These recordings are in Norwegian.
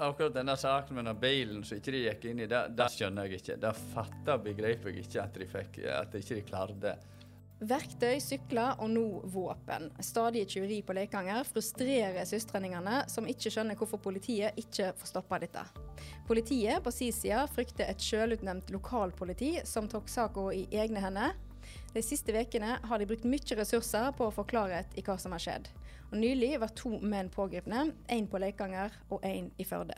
Ak- Akkurat denne saken med den bilen som ikke de gikk inn i, det, det skjønner jeg ikke. Det fatter begriper jeg ikke at de fikk, at de ikke klarte. Verktøy, sykler og nå våpen. Stadige tyveri på Leikanger frustrerer søstrenningene, som ikke skjønner hvorfor politiet ikke får stoppa dette. Politiet på sin side frykter et sjølutnevnt lokalpoliti som tok saka i egne hender. De siste ukene har de brukt mye ressurser på å få klarhet i hva som har skjedd. Og Nylig var to menn pågrepne, én på Leikanger og én i Førde.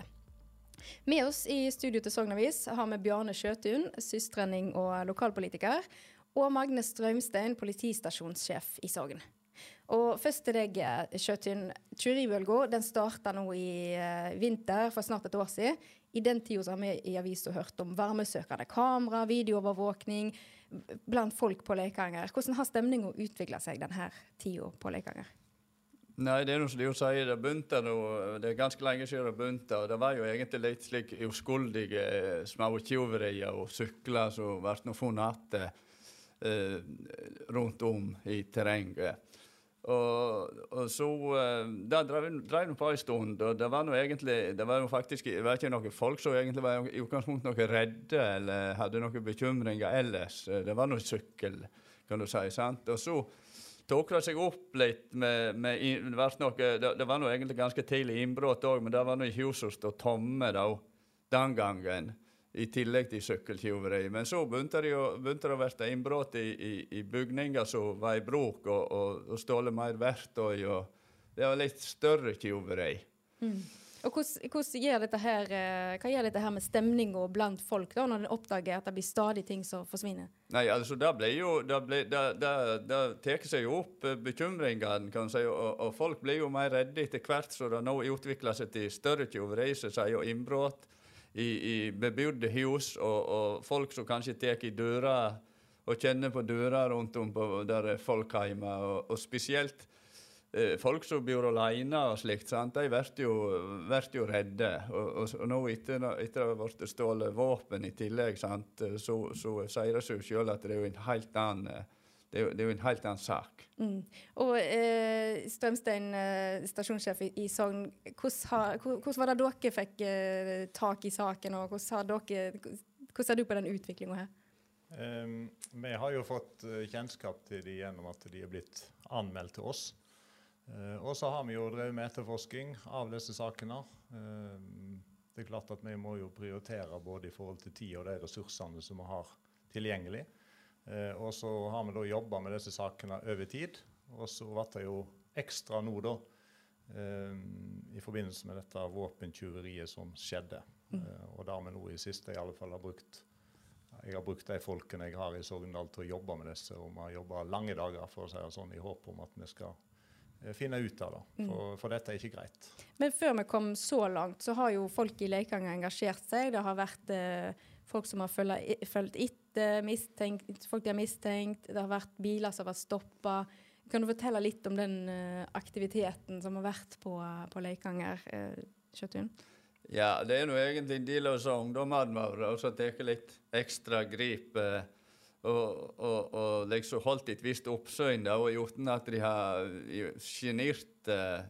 Med oss i studio til Sogn Avis har vi Bjarne Sjøtun, søstrenning og lokalpolitiker, og Magne Strømstein, politistasjonssjef i Sogn. Og først til deg, Sjøtun. Tjuribølga starta nå i eh, vinter, for snart et år siden. I den tida har vi i avisa hørt om varmesøkende kamera, videoovervåkning blant folk på Leikanger. Hvordan har stemninga utvikla seg denne tida på Leikanger? Nei, det er noe som de jo sier, det begynte nå, det er ganske lenge siden det begynte, og det var jo egentlig litt slik uskyldige eh, små tyverier og sykler som ble funnet igjen eh, rundt om i terrenget. Og, og så eh, Det drev vi nå på en stund, og det var nå egentlig Det var jo faktisk det var ikke noen folk som egentlig var i utgangspunktet noe redde eller hadde noen bekymringer ellers. Det var nå sykkel, kan du si. sant? Og så tok det seg opp litt med, med i- det, noe, det, det var nå egentlig ganske tidlig innbrudd òg, men det var nå i huset som stod tomme da, den gangen. I tillegg til sykkeltyveri. Men så begynte det, jo, begynte det å bli innbrudd i, i, i bygninger som var i bruk, og, og, og stjålet mer verktøy. og Det var litt større tyveri. Og hvordan, gjør dette her, eh, Hva gjør dette her med stemninga blant folk da, når en oppdager at det blir stadig ting som forsvinner? Nei, altså det blir jo Det, ble, det, det, det tar seg jo opp eh, bekymringene, kan si, og, og folk blir jo mer redde etter hvert som det nå utvikler seg til større tyveri, som sier, innbrudd i, i bebodde hus, og, og folk som kanskje tar i døra og kjenner på døra rundt om på, der er folk hjemme, og, og spesielt eh, folk som bor alene og slikt, sant? de blir jo, jo redde. Og, og, og nå etter at det blitt stjålet våpen i tillegg, sant? så, så sier det seg sjøl at det er jo en helt annen eh, det er, jo, det er jo en helt annen sak. Mm. Og eh, Strømstein, eh, stasjonssjef i, i Sogn, hvordan, har, hvordan var det dere fikk eh, tak i saken, og hvordan har dere, hvordan ser du på den utviklinga her? Um, vi har jo fått eh, kjennskap til de gjennom at de er blitt anmeldt til oss. Uh, og så har vi jo drevet med etterforsking av disse sakene. Uh, det er klart at vi må jo prioritere både i forhold til tid og de ressursene som vi har tilgjengelig. Eh, og så har vi da jobba med disse sakene over tid. Og så ble det jo ekstra nå, da, eh, i forbindelse med dette våpentyveriet som skjedde. Eh, og der vi nå i siste i alle fall har brukt jeg har brukt de folkene jeg har i Sogndal til å jobbe med disse, og vi har jobba lange dager for å si det sånn, i håp om at vi skal eh, finne ut av det. For, for dette er ikke greit. Men før vi kom så langt, så har jo folk i Leikanger engasjert seg. Det har vært eh, folk som har fulgt etter, mistenkt, folk de har mistenkt. Det har vært biler som har vært stoppa. Kan du fortelle litt om den eh, aktiviteten som har vært på, på Leikanger, uh, Kjøttun? Ja, det er nå egentlig av så ungdommene våre som tar litt ekstra grip. eh, og, og, og liksom holdt et visst oppsyn, da, og uten at de har sjenert eh,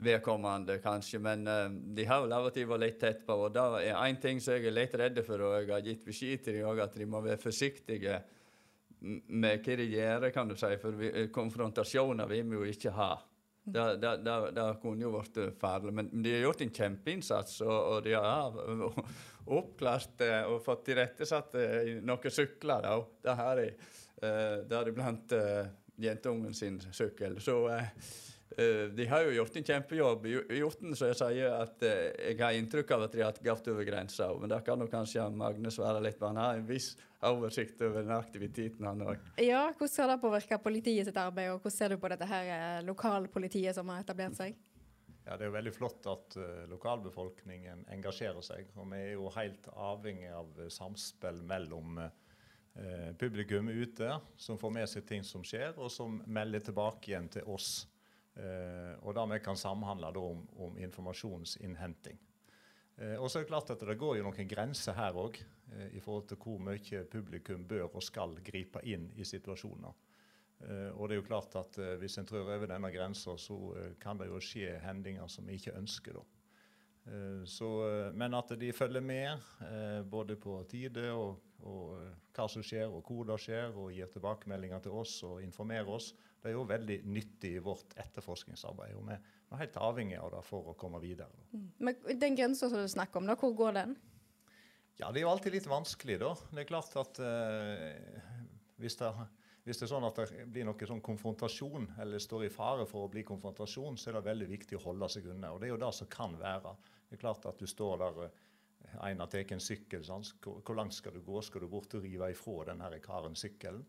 vedkommende, kanskje. Men uh, de har vel av og til vært litt tett på. Og det er én ting som jeg er litt redd for, og jeg har gitt beskjed til dem at de må være forsiktige med hva de gjør, kan du si. For vi, eh, konfrontasjoner vil vi jo ikke ha. Det, det, det, det kunne jo vært farlig. Men de har gjort en kjempeinnsats, og, og de har oppklart eh, og fått tilrettesatt noen sykler. Da. Det har de. Eh, Deriblant uh, jentungen sin sykkel. Så eh, de har jo gjort en kjempejobb. Gjo- Gjort den så jeg sier at eh, jeg har inntrykk av at de har hatt gått over grensa. Men det kan jo kanskje Magne svare litt på. Han har en viss oversikt over den aktiviteten, han òg. Ja, hvordan har det påvirka politiet sitt arbeid, og hvordan ser du på dette her eh, lokalpolitiet som har etablert seg? Ja, Det er jo veldig flott at uh, lokalbefolkningen engasjerer seg. Og vi er jo helt avhengig av uh, samspill mellom uh, publikum ute, som får med seg ting som skjer, og som melder tilbake igjen til oss. Og dermed kan samhandle om, om, informasjonsinnhenting. og så er det klart at det går jo noen grenser her òg, i forhold til hvor mye publikum bør og skal gripe inn i situasjoner. Og det er jo klart at Hvis en trør over denne grensa, så kan det jo skje hendinger som vi ikke ønsker. da. Så, men at de følger med både på tide og, og hva som skjer, og hvor det skjer, og gir tilbakemeldinger til oss og informerer oss, det er jo veldig nyttig i vårt etterforskningsarbeid. og Vi, er helt avhengig av det for å komme videre. Mm. Men Den grensa som du snakker om, da, hvor går den? Ja, Det er jo alltid litt vanskelig. da. Det er klart at hvis det hvis det er sånn at det blir noe sånn konfrontasjon, eller står i fare for å bli konfrontasjon, så er det veldig viktig å holde seg unna. Og det er jo det som kan være. Det er klart at du står der eh, en har tatt en sykkel. Sant? Hvor, langt skal du gå? Skal du bort og rive ifra denne karen sykkelen?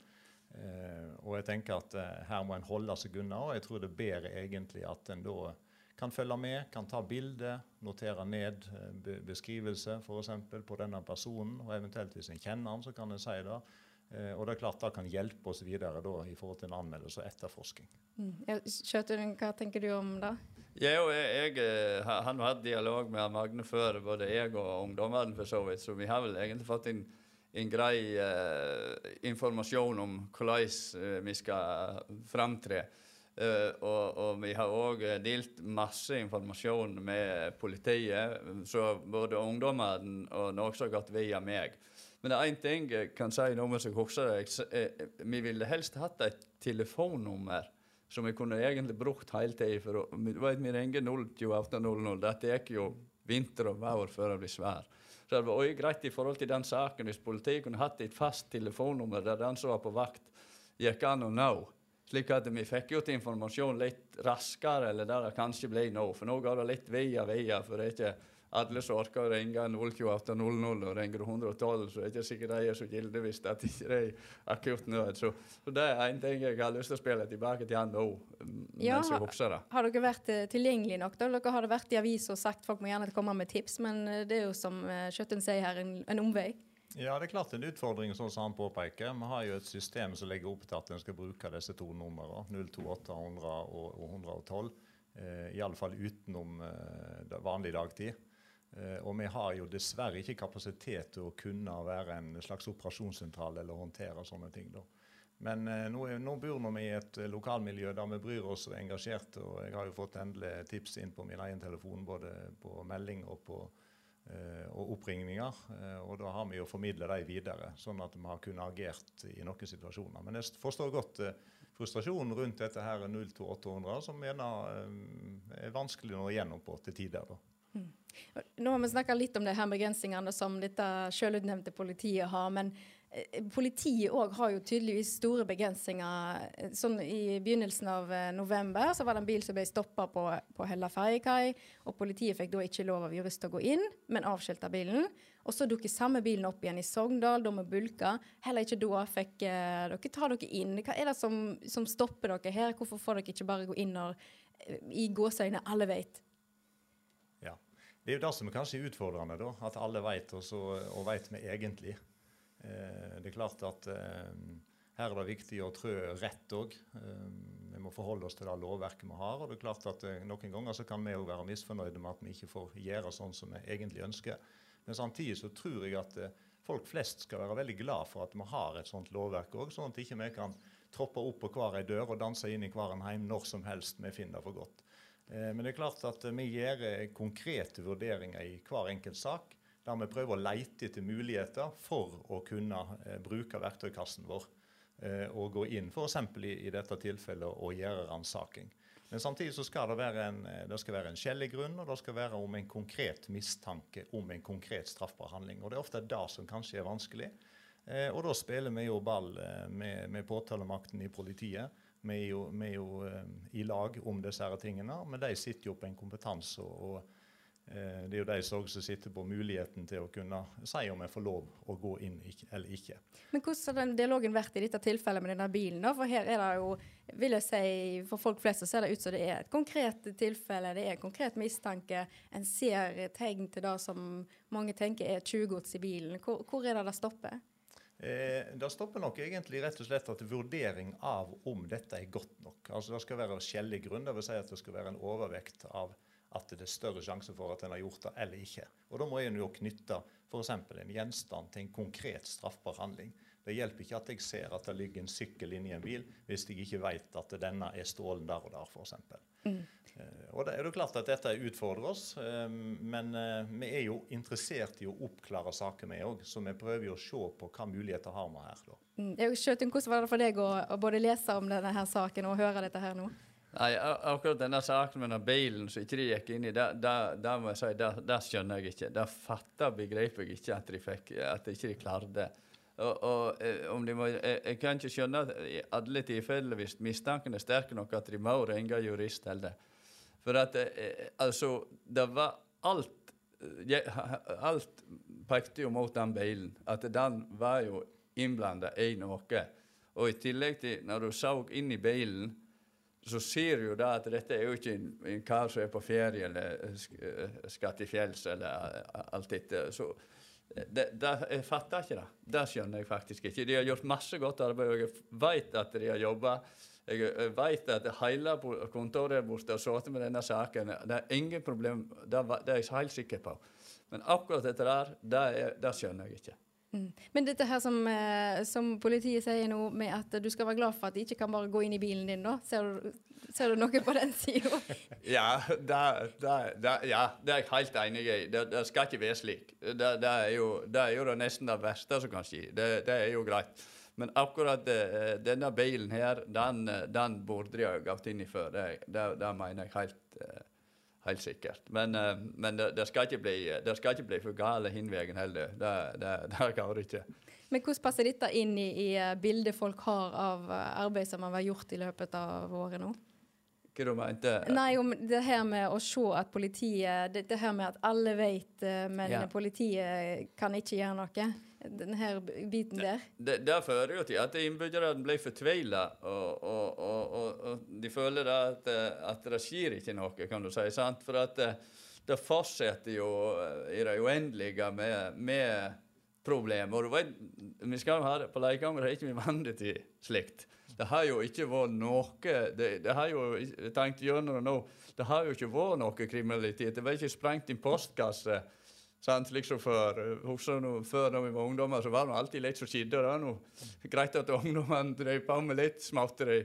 Eh, og jeg tenker at eh, her må en holde seg unna, og jeg tror det er bedre egentlig at en da kan følge med, kan ta bilde, notere ned eh, beskrivelse f.eks. på denne personen, og eventuelt hvis en kjenner han, så kan en si det. Eh, og det er klart det kan hjelpe oss videre da, i forhold til en anmeldelse og etterforsking. Mm. Kjøtun, hva tenker du om det? Jeg, jeg, jeg, har hatt dialog med Magne før, både jeg og ungdommene for så vidt. Så vi har vel egentlig fått en, en grei eh, informasjon om hvordan eh, vi skal framtre. Uh, og, og, vi har òg delt masse informasjon med politiet, så både ungdommene og noe som har gått via meg. Men det er én ting jeg kan si nå mens jeg husker det. Eh, vi ville helst hatt et telefonnummer som vi kunne egentlig brukt hele tida. For du vet, vi ringer 02800. Dette gikk jo vinter og vår før det blir svær. Så det var også greit i forhold til den saken hvis politiet kunne hatt et fast telefonnummer der den som var på vakt, gikk an å nå. Slik at vi fikk ut informasjon litt raskere, eller der det kanskje ble nå. For nå går det litt via via. for det er ikke alle som orker å ringe 02800 og ringer 112, så er det ikke sikkert de er så gilde hvis det ikke er akutt nød. Så, så, det er en ting jeg har lyst til å spille tilbake til han nå, mens ja, jeg husker det. Har dere vært uh, tilgjengelige nok? da? Dere har vært i aviser og sagt folk må gjerne komme med tips, men uh, det er jo som uh, Skjøtten sier her, en, en omvei? Ja, det er klart en utfordring, sånn som han påpeker. Vi har jo et system som legger opp til at en skal bruke disse to numrene, 02800 og, og 112. Eh, Iallfall utenom eh, vanlig dagtid. Eh, og vi har jo dessverre ikke kapasitet til å kunne være en slags operasjonssentral eller håndtere sånne ting. da. Men eh, nå, nå, bor vi i et eh, lokalmiljø der vi bryr oss og er engasjerte. Og jeg har jo fått endelig tips inn på min egen telefon, både på melding og på og oppringninger. Og da har vi jo formidla de videre, sånn at vi har kunnet agert i noen situasjoner. Men jeg forstår godt frustrasjonen rundt dette her 02800, som mener er vanskelig å nå gjennom på til tider. da. Mm. Nå har vi snakka litt om de her begrensningene som dette selvutnevnte politiet har. Men eh, politiet òg har jo tydeligvis store begrensninger. Sånn I begynnelsen av eh, november så var det en bil som ble stoppa på, på Hella ferjekai. og Politiet fikk da ikke lov av jurist å gå inn, men avskilta bilen. Og så dukket samme bilen opp igjen i Sogndal, da med bulka. Heller ikke da fikk eh, dere ta dere inn. Hva er det som, som stopper dere her? Hvorfor får dere ikke bare gå inn når eh, i gåseøyne alle vet? Det er jo det som er kanskje utfordrende, da, at alle vet, og, og vet vi egentlig. Eh, det er klart at eh, her er det viktig å trø rett òg. Eh, vi må forholde oss til det lovverket vi har. og det er klart at eh, Noen ganger så kan vi òg være misfornøyde med at vi ikke får gjøre sånn som vi egentlig ønsker. Men samtidig så tror jeg at eh, folk flest skal være veldig glad for at vi har et sånt lovverk òg, sånn at ikke vi kan troppe opp på hver ei dør og danse inn i hver en heim når som helst vi finner for godt. Eh, men det er klart at vi gjør eh, konkrete vurderinger i hver enkelt sak. Der vi prøver å leite etter muligheter for å kunne eh, bruke verktøykassen vår. Og gå inn f.eks. I, dette tilfellet og gjøre ransaking. Men samtidig så skal det være en, det skal være en skjellig grunn, og det skal være om en konkret mistanke om en konkret straffbar handling. Og Det er ofte det som kanskje er vanskelig. og da spiller vi jo ball med, med påtalemakten i politiet vi er jo, vi er jo uh, i lag om disse her tingene, men de sitter jo på en kompetanse og, Eh, det er jo de som sitter på muligheten til å kunne si om jeg får lov å gå inn eller ikke. Men hvordan har den dialogen vært i dette tilfellet med denne bilen? For her er det jo, vil jeg si, for folk flest så ser det ut som det er et konkret tilfelle, det er en konkret mistanke. En ser tegn til det som mange tenker er tjuvgods i bilen. Hvor, hvor er det det stopper? Eh, det stopper nok egentlig rett og slett at vurdering av om dette er godt nok. Altså Det skal være skjellig grunn, dvs. Si at det skal være en overvekt av at det er større sjanse for at en har gjort det eller ikke. Og Da må en jo knytte f.eks. en gjenstand til en konkret straffbar handling. Det hjelper ikke at jeg ser at det ligger en sykkel inni en bil, hvis jeg ikke vet at denne er stålen der og der, f.eks. Mm. Uh, og det er jo klart at dette utfordrer oss, uh, men uh, vi er jo interessert i å oppklare saker, vi òg. Så vi prøver jo å se på hva muligheter har vi her. da. Mm. Hvordan var det for deg å, å både lese om denne her saken og høre dette her nå? Nei, akkurat denne saken med den bilen som ikke de gikk inn i, det må jeg si, det skjønner jeg ikke. Det fatter begriper jeg ikke at de fikk, at de ikke klarte. Og, og eh, om de må, jeg, jeg, kan ikke skjønne at i alle tilfeller, hvis mistanken er sterk nok, at de må ringe jurist heller. For at eh, altså, det var alt Alt pekte jo mot den bilen. At den var jo innblanda i noe. Og i tillegg til, når du så inn i bilen så ser du da at dette er jo ikke en, en kar som er på ferie eller eh, skal til fjells eller eh, alt dette. Så eh, det, det, jeg fatter ikke det. Det skjønner jeg faktisk ikke. De har gjort masse godt arbeid, og jeg vet at de har jobba. Jeg vet at hele kontoret der borte har sittet med denne saken. Det er ingen problem, det, er jeg helt sikker på. Men akkurat dette der, det, er, det skjønner jeg ikke. Mm. Men dette her som, eh, som, politiet sier nå, med at du skal være glad for at de ikke kan bare gå inn i bilen din, da. Ser du, ser du noe på den sida? ja, ja, det er jeg helt enig i. Det, det skal ikke være slik. Det, det, er jo, det, er jo, nesten det verste som kan skje. Det, er jo greit. Men akkurat uh, denne bilen her, den, den burde de ha gått inn i før. Det, mener jeg helt uh, Helt sikkert. Men, men det, det, skal bli, det, skal ikke bli, for gale hinvegen heller. Det, det, det går ikke. Men hvordan passer dette inn i, i eh, bildet folk har av eh, arbeid som har vært gjort i løpet av året nå? Hva du mente Nei, om det her med å se at politiet Det, det her med at alle vet, men ja. politiet kan ikke gjøre noe denne biten der? Det, det fører jo til at innbyggerne blir fortvila, og, og, og, og, de føler at, at, det skjer ikke noe, kan du si. sant? For at det, det fortsetter jo i det uendelige med, med problemer. Vi skal ha det på Leikanger er ikke vi vant til slikt. Det har jo ikke vært noe det, det har jo, jeg tenkte gjennom det nå, det har jo ikke vært noe kriminalitet. Det var ikke sprengt inn postkasse Sant? Liksom før, noe, Før når vi var ungdommer, så var det alltid litt som skjedde. Det noe greit at ungdommene drev på med litt småtteri.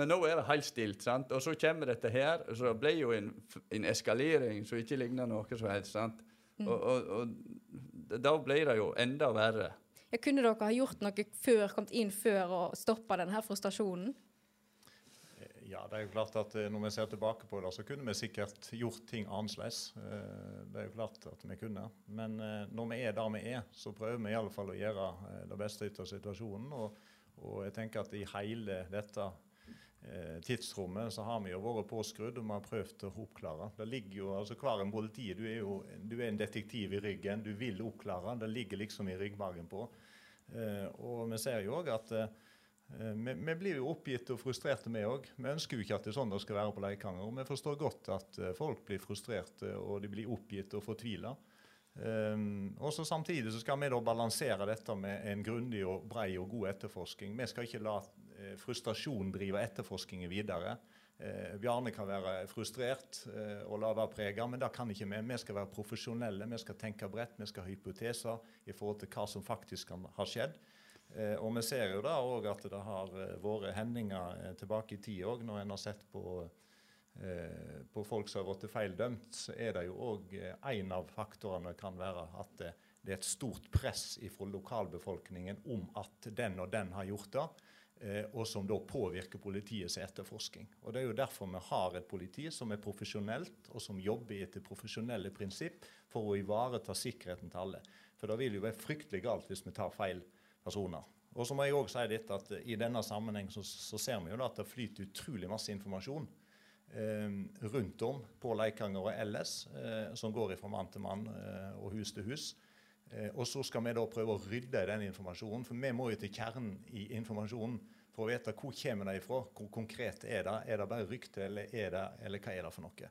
Men nå er det helt stilt. sant? Og så kommer dette her, så det blir jo en, en eskalering som ikke ligner noe som helst. sant? Mm. Og, og, og, da blir det jo enda verre. Ja, kunne dere ha gjort noe før, kommet inn før og stoppa denne frustrasjonen? Ja, det er jo klart at eh, Når vi ser tilbake på det, så kunne vi sikkert gjort ting annerledes. Eh, det er jo klart at vi kunne. Men eh, når vi er der vi er, så prøver vi i alle fall å gjøre det beste ut av situasjonen. Og, og jeg tenker at i hele dette tidsrommet så har vi jo vært påskrudd og vi har prøvd å oppklare. Det ligger jo, altså Hver en politi, du er jo du er en detektiv i ryggen. Du vil oppklare. Det ligger liksom i ryggmargen på. Og vi ser jo òg at Eh, vi, vi, blir jo oppgitt og frustrerte, vi òg. Vi ønsker jo ikke at det er sånn det skal være på Leikanger. Og vi forstår godt at eh, folk blir frustrerte og de blir oppgitt og fortvila. Um, og så Samtidig så skal vi da balansere dette med en grundig og brei og god etterforskning. Vi skal ikke la eh, frustrasjon driver etterforskningen videre. Eh, Bjarne kan være frustrert eh, og la være prega, men det kan ikke vi. Vi skal være profesjonelle, vi skal tenke bredt, vi skal ha hypoteser i forhold til hva som faktisk kan ha skjedd. Eh, og vi ser jo da òg at det har eh, vært hendinger eh, tilbake i tid òg, når en har sett på, eh, på folk som har blitt feildømt, så er det jo òg en av faktorene kan være at det er et stort press fra lokalbefolkningen om at den og den har gjort det. Og som da påvirker politiets etterforsking. Og Det er jo derfor vi har et politi som er profesjonelt, og som jobber etter profesjonelle prinsipp for å ivareta sikkerheten til alle. For det vil jo være fryktelig galt hvis vi tar feil personer. Og så må jeg også si litt at I denne sammenheng så, så ser vi jo da at det flyter utrolig masse informasjon. rundt om på Leikanger og ellers, som går fra mann til mann og hus til hus. Og så skal vi da prøve å rydde i den informasjonen, for vi må jo til kjernen i informasjonen for å vite hvor kommer det ifra, hvor konkret er det. Er det bare rykte, eller, det, eller hva er det for noe?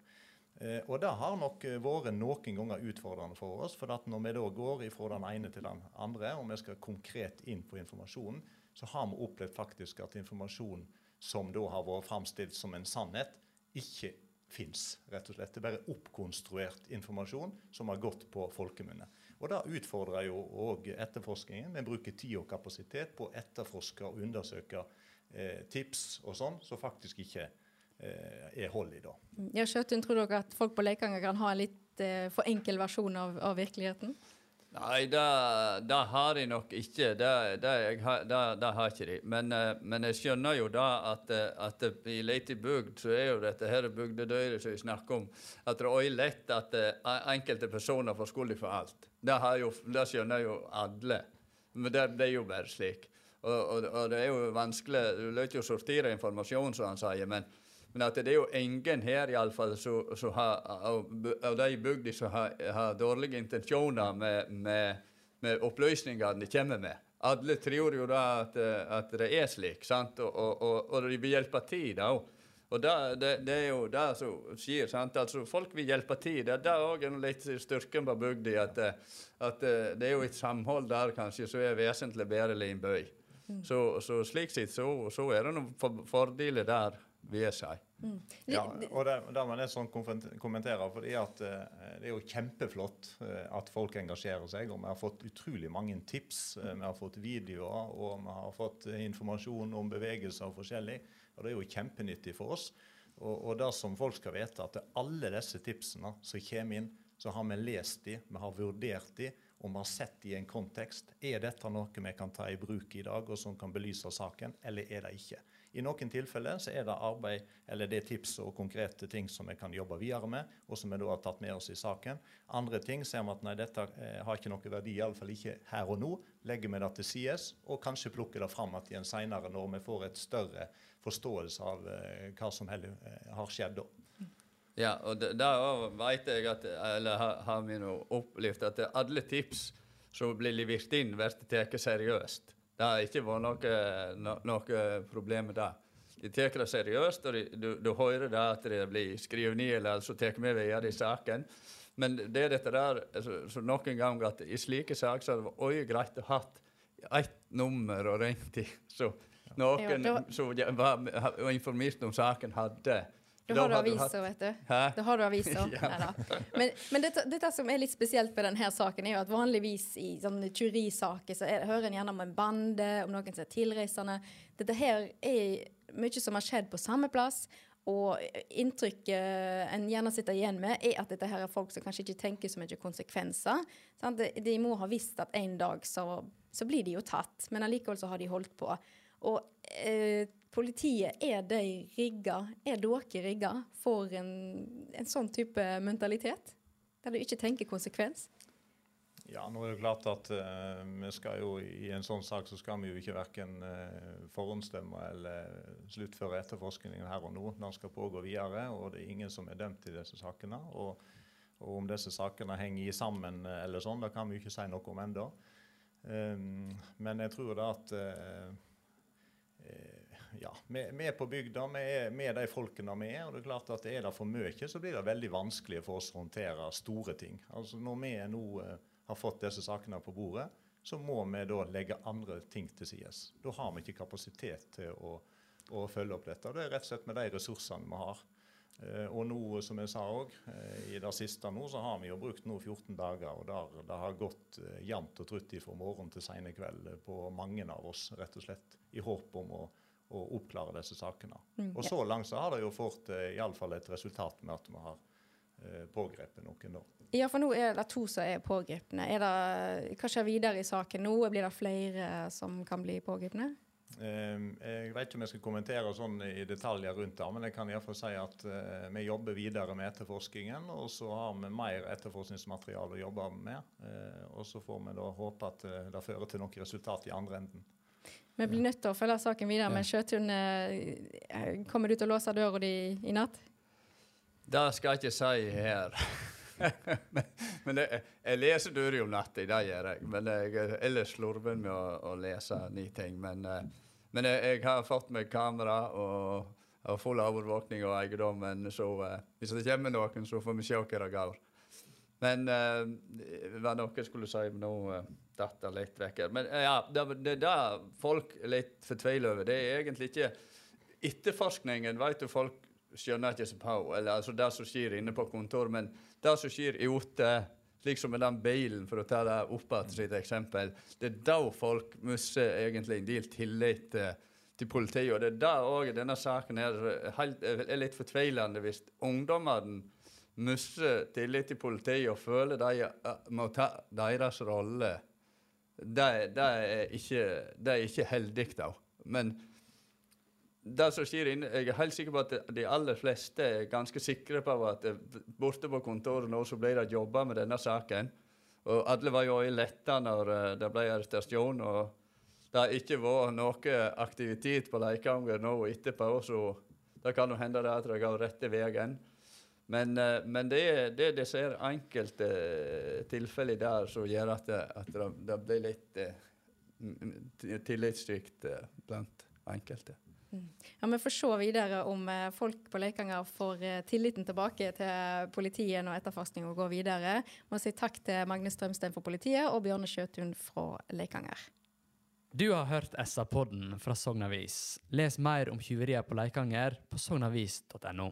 Eh, og Det har nok vært noen ganger utfordrende for oss. for Når vi da går fra den ene til den andre, og vi skal konkret inn på informasjonen, så har vi opplevd faktisk at informasjon som da har vært framstilt som en sannhet, ikke fins. rett og slett. Det er bare oppkonstruert informasjon som har gått på folkemunne. Og Det utfordrer jo òg etterforskningen. Vi bruker tid og kapasitet på å etterforske og undersøke eh, tips og sånn, som faktisk ikke eh, er hold i. da. Ja, Skjøtun, tror dere at folk på Leikanger kan ha en litt eh, for enkel versjon av, av virkeligheten? Nei, det har de nok ikke. Det, det, har, det, det har ikke de. Men, eh, men, jeg skjønner jo da at, eh, at i lite bygd så er jo dette her bygdedøyret som vi snakker om, at det er lett at eh, enkelte personer får skylda for alt. Det, jo, det, skjønner jo alle. Men det, det er jo bare slik. Og, og, og, det er jo vanskelig Du lar ikke sortere informasjon, som han sier. men men at det er jo ingen her iallfall har av de bygda som har, har, dårlige intensjoner med, med, med opplysningene de kommer med. Alle tror jo da at, at det er slik, sant? Og, og, og de vil hjelpe til da Og det, det, det, er jo det som skjer. sant? Altså, Folk vil hjelpe til. Det er òg litt styrken på bygda. At, at, det er jo et samhold der kanskje som er vesentlig bedre enn i en by. Mm. Så, så, slik sett så, så er det noen fordeler der, vil jeg si. Mm. Ja, og det, det man er sånn kommenterer, fordi at uh, Det er jo kjempeflott at folk engasjerer seg. og Vi har fått utrolig mange tips. Vi har fått videoer og vi har fått informasjon om bevegelser og forskjellig. Og Det er jo kjempenyttig for oss. Og, og det som folk skal vite, at alle disse tipsene som kommer inn, så har vi lest de, vi har vurdert de, og vi har sett de i en kontekst. Er dette noe vi kan ta i bruk i dag, og som kan belyse saken, eller er det ikke? I noen tilfeller så er det arbeid eller det er tips og konkrete ting som vi kan jobbe videre med, og som vi da har tatt med oss i saken. Andre ting ser vi at nei, dette eh, har ikke noe verdi, iallfall ikke her og nå. Legger vi det til sides, og kanskje plukker det fram igjen seinere når vi får et større forståelse av eh, hva som eh, har skjedd da. Ja, og da veit jeg at, eller har vi nå opplevd at alle tips som blir levert inn, blir tatt seriøst. Det har ikke vært noe, no, noe problem med det. De tar det seriøst, og de, du, du, hører det at det blir skrevet ned, eller så tar vi videre i saken. Men det er dette der, så, så noen ganger at i slike saker så hadde det vært greit å ha ett nummer å ringe til. Så noen ja, som var informert om saken, hadde da har du aviser, vet du. Hæ? Da har du aviser. ja. Men, men dette, dette, som er litt spesielt med denne saken, er jo at vanligvis i sånne tyverisaker så er, hører en gjerne om en bande, om noen som er tilreisende. Dette her er mye som har skjedd på samme plass. Og inntrykket en gjerne sitter igjen med, er at dette her er folk som kanskje ikke tenker så mye konsekvenser. De, de, må ha visst at en dag så, så blir de jo tatt, men allikevel så har de holdt på. Og eh, politiet, er de rigga, er dere rigga for en, en, sånn type mentalitet? Der du ikke tenker konsekvens? Ja, nå er det klart at uh, vi skal jo i en sånn sak så skal vi jo ikke verken uh, forhåndsstemme eller sluttføre etterforskningen her og nå. Den skal pågå videre, og det er ingen som er dømt i disse sakene. Og, og om disse sakene henger sammen eller sånn, det kan vi ikke si noe om ennå. Um, men jeg tror da at uh, ja, vi, er på bygda, vi er med de folkene vi er. og det Er klart at er det for mye, så blir det veldig vanskelig for oss å håndtere store ting. Altså Når vi nå uh, har fått disse sakene på bordet, så må vi da legge andre ting til side. Da har vi ikke kapasitet til å, å, følge opp dette. Det er rett og slett med de ressursene vi har. Uh, og nå, som jeg sa òg, eh, i det siste nå, så har vi jo brukt nå 14 dager. Og der, det har gått jevnt og trutt fra morgen til sene kveld på mange av oss, rett og slett i håp om å å oppklare disse sakene. Mm, og så langt så har det jo fått eh, iallfall et resultat med at vi har eh, pågrepet noen nå. Ja, for nå er det to som er pågrepne. Er det, hva skjer videre i saken nå? Blir det flere som kan bli pågrepne? Eh, jeg vet ikke om jeg skal kommentere sånn i detaljer rundt det, men jeg kan iallfall si at uh, vi jobber videre med etterforskningen. Og så har vi mer etterforskningsmateriale å jobbe med. Uh, og så får vi da håpe at uh, det fører til noe resultat i andre enden. Vi blir nødt til å følge saken videre, men Sjøtun, eh, kommer du til å låse døra di i natt? Det skal jeg ikke si her. men, men jeg, jeg leser dyr om natta, det gjør jeg. Men jeg er ellers slurven med å, å lese nye ting. Men, uh, men jeg, jeg, har fått meg kamera og, og full overvåkning av eiendommen, så hvis det kommer noen, så får vi se hva det går. Men uh, hva noe jeg skulle si nå uh, datt det litt vekk. Men ja, det, det, det folk er litt fortviler over, det er egentlig ikke Etterforskningen vet du folk skjønner ikke så på, eller altså det som skjer inne på kontoret, men det som skjer ute, slik som med den bilen, for å ta det opp igjen sitt eksempel, det er da folk mister egentlig en del tillit uh, til politiet. Og det er da òg denne saken her er litt fortvilende hvis ungdommene mister tillit til politiet og føler de uh, må ta deres rolle. Det, det, er ikke, det er ikke heldig, da. Men det som skjer inne, Jeg er helt sikker på at de aller fleste er ganske sikre på at borte på kontoret nå så ble det jobba med denne saken. Og alle var jo letta når uh, det ble arrestasjon. og det har ikke vært noe aktivitet på Leikanger nå etterpå, så det kan jo hende at det går rette veien. Men, uh, men det er det er ser enkelte tilfellene tilfeller der som gjør at det, at det, det blir litt tillitssykt blant enkelte. Ja, Vi får se videre om eh, folk på Leikanger får eh, tilliten tilbake til politiet når etterforskninga går videre. Må si takk til Magne Strømsten for politiet og Bjørne Sjøtun fra Leikanger. Du har hørt SA-podden fra Sogn Avis. Les mer om tyverier på Leikanger på sognavis.no.